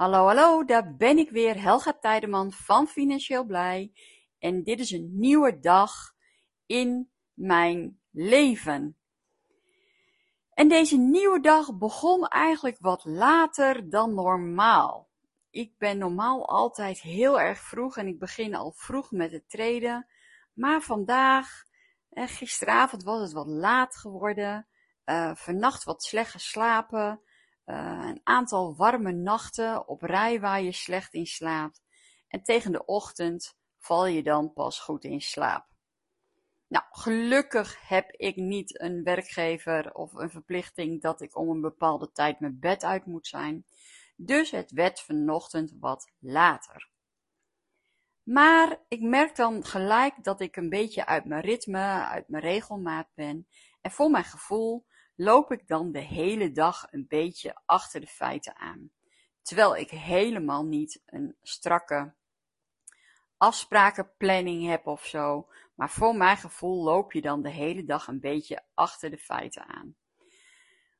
Hallo, hallo, daar ben ik weer, Helga Tijdeman van Financieel Blij. En dit is een nieuwe dag in mijn leven. En deze nieuwe dag begon eigenlijk wat later dan normaal. Ik ben normaal altijd heel erg vroeg en ik begin al vroeg met het treden. Maar vandaag, eh, gisteravond was het wat laat geworden. Uh, vannacht wat slecht geslapen. Uh, een aantal warme nachten op rij waar je slecht in slaapt. En tegen de ochtend val je dan pas goed in slaap. Nou, gelukkig heb ik niet een werkgever of een verplichting dat ik om een bepaalde tijd mijn bed uit moet zijn. Dus het werd vanochtend wat later. Maar ik merk dan gelijk dat ik een beetje uit mijn ritme, uit mijn regelmaat ben. En voor mijn gevoel loop ik dan de hele dag een beetje achter de feiten aan. Terwijl ik helemaal niet een strakke afsprakenplanning heb of zo. Maar voor mijn gevoel loop je dan de hele dag een beetje achter de feiten aan.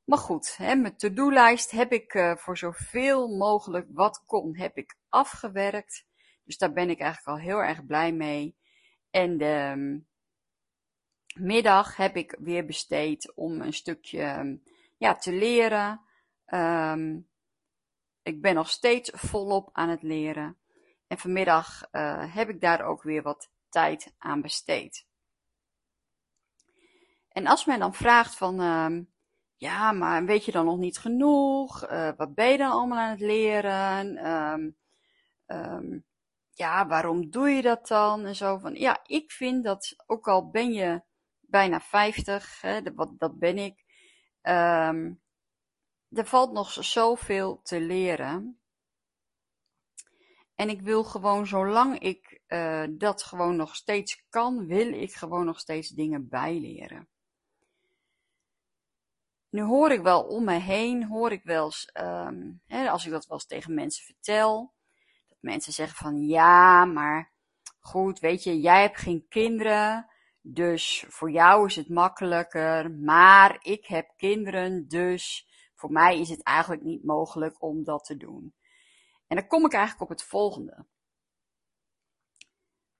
Maar goed, hè, mijn to-do-lijst heb ik uh, voor zoveel mogelijk wat kon, heb ik afgewerkt. Dus daar ben ik eigenlijk al heel erg blij mee. En de um, middag heb ik weer besteed om een stukje um, ja, te leren. Um, ik ben nog steeds volop aan het leren. En vanmiddag uh, heb ik daar ook weer wat tijd aan besteed. En als men dan vraagt van, uh, ja, maar weet je dan nog niet genoeg? Uh, wat ben je dan allemaal aan het leren? Ja, waarom doe je dat dan? En zo van, ja, ik vind dat, ook al ben je bijna 50, hè, dat, ben ik, um, er valt nog zoveel te leren. En ik wil gewoon, zolang ik uh, dat gewoon nog steeds kan, wil ik gewoon nog steeds dingen bijleren. Nu hoor ik wel om me heen, hoor ik wel eens, um, hè, als ik dat wel eens tegen mensen vertel, dat mensen zeggen van ja, maar goed, weet je, jij hebt geen kinderen, dus voor jou is het makkelijker, maar ik heb kinderen, dus voor mij is het eigenlijk niet mogelijk om dat te doen. En dan kom ik eigenlijk op het volgende.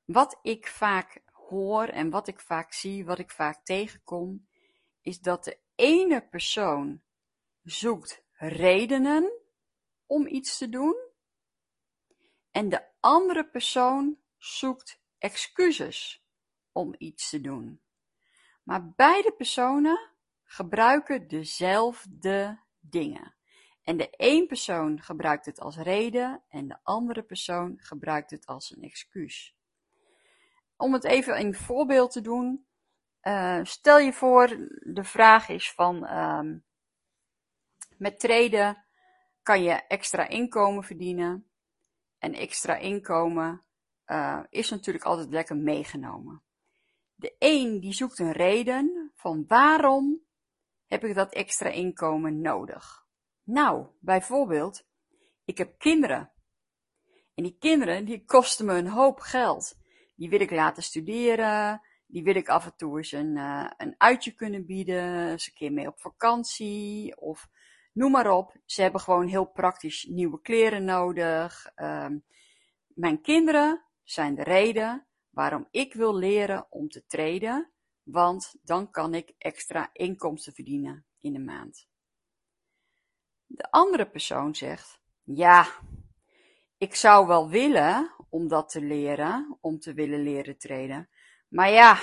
Wat ik vaak hoor en wat ik vaak zie, wat ik vaak tegenkom, is dat de ene persoon zoekt redenen om iets te doen en de andere persoon zoekt excuses om iets te doen. Maar beide personen gebruiken dezelfde dingen. En de een persoon gebruikt het als reden en de andere persoon gebruikt het als een excuus. Om het even in voorbeeld te doen, uh, stel je voor, de vraag is van, uh, met treden kan je extra inkomen verdienen. En extra inkomen uh, is natuurlijk altijd lekker meegenomen. De een die zoekt een reden van waarom heb ik dat extra inkomen nodig. Nou, bijvoorbeeld, ik heb kinderen. En die kinderen, die kosten me een hoop geld. Die wil ik laten studeren. Die wil ik af en toe eens een, uh, een uitje kunnen bieden. Eens een keer mee op vakantie. Of noem maar op. Ze hebben gewoon heel praktisch nieuwe kleren nodig. Uh, mijn kinderen zijn de reden waarom ik wil leren om te treden. Want dan kan ik extra inkomsten verdienen in de maand. De andere persoon zegt, ja, ik zou wel willen om dat te leren, om te willen leren treden. Maar ja,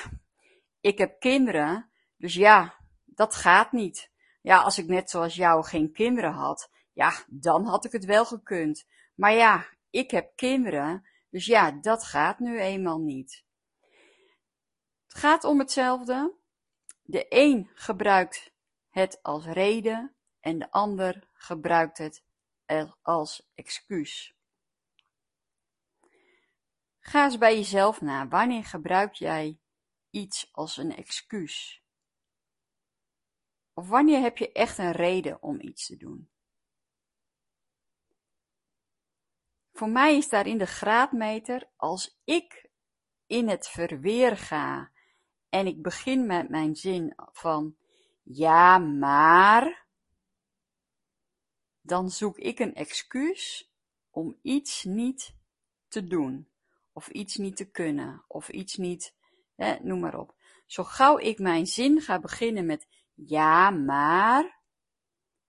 ik heb kinderen, dus ja, dat gaat niet. Ja, als ik net zoals jou geen kinderen had, ja, dan had ik het wel gekund. Maar ja, ik heb kinderen, dus ja, dat gaat nu eenmaal niet. Het gaat om hetzelfde. De een gebruikt het als reden en de ander gebruikt het als excuus. Ga eens bij jezelf na. Wanneer gebruik jij iets als een excuus? Of wanneer heb je echt een reden om iets te doen? Voor mij is daarin de graadmeter als ik in het verweer ga en ik begin met mijn zin van ja, maar, dan zoek ik een excuus om iets niet te doen, of iets niet te kunnen, of iets niet, hè, noem maar op. Zo gauw ik mijn zin ga beginnen met ja, maar,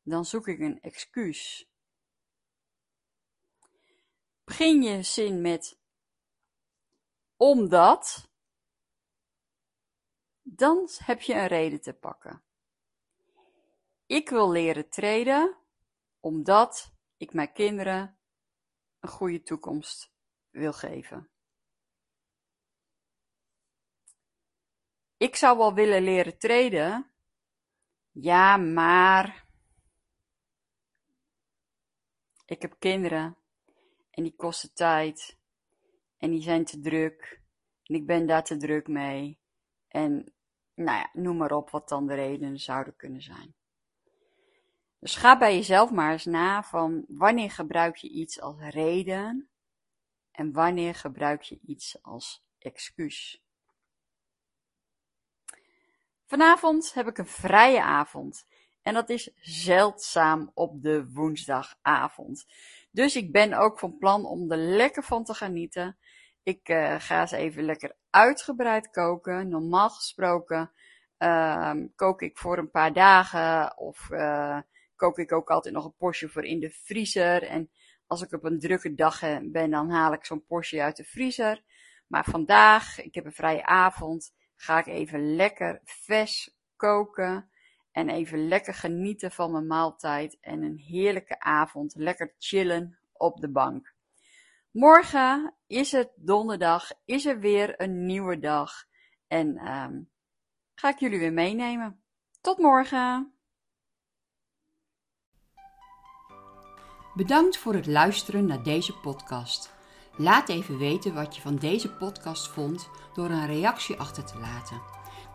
dan zoek ik een excuus. Begin je zin met omdat, dan heb je een reden te pakken. Ik wil leren treden omdat ik mijn kinderen een goede toekomst wil geven. Ik zou wel willen leren treden. Ja, maar ik heb kinderen en die kosten tijd en die zijn te druk en ik ben daar te druk mee. En nou ja, noem maar op wat dan de redenen zouden kunnen zijn. Dus ga bij jezelf maar eens na van wanneer gebruik je iets als reden en wanneer gebruik je iets als excuus. Vanavond heb ik een vrije avond en dat is zeldzaam op de woensdagavond. Dus ik ben ook van plan om er lekker van te genieten. Ik uh, ga eens even lekker uitgebreid koken. Normaal gesproken uh, kook ik voor een paar dagen of uh, kook ik ook altijd nog een portie voor in de vriezer. En als ik op een drukke dag ben, dan haal ik zo'n portie uit de vriezer. Maar vandaag, ik heb een vrije avond, ga ik even lekker vers koken. En even lekker genieten van mijn maaltijd en een heerlijke avond. Lekker chillen op de bank. Morgen is het donderdag, is er weer een nieuwe dag. En um, ga ik jullie weer meenemen. Tot morgen! Bedankt voor het luisteren naar deze podcast. Laat even weten wat je van deze podcast vond door een reactie achter te laten.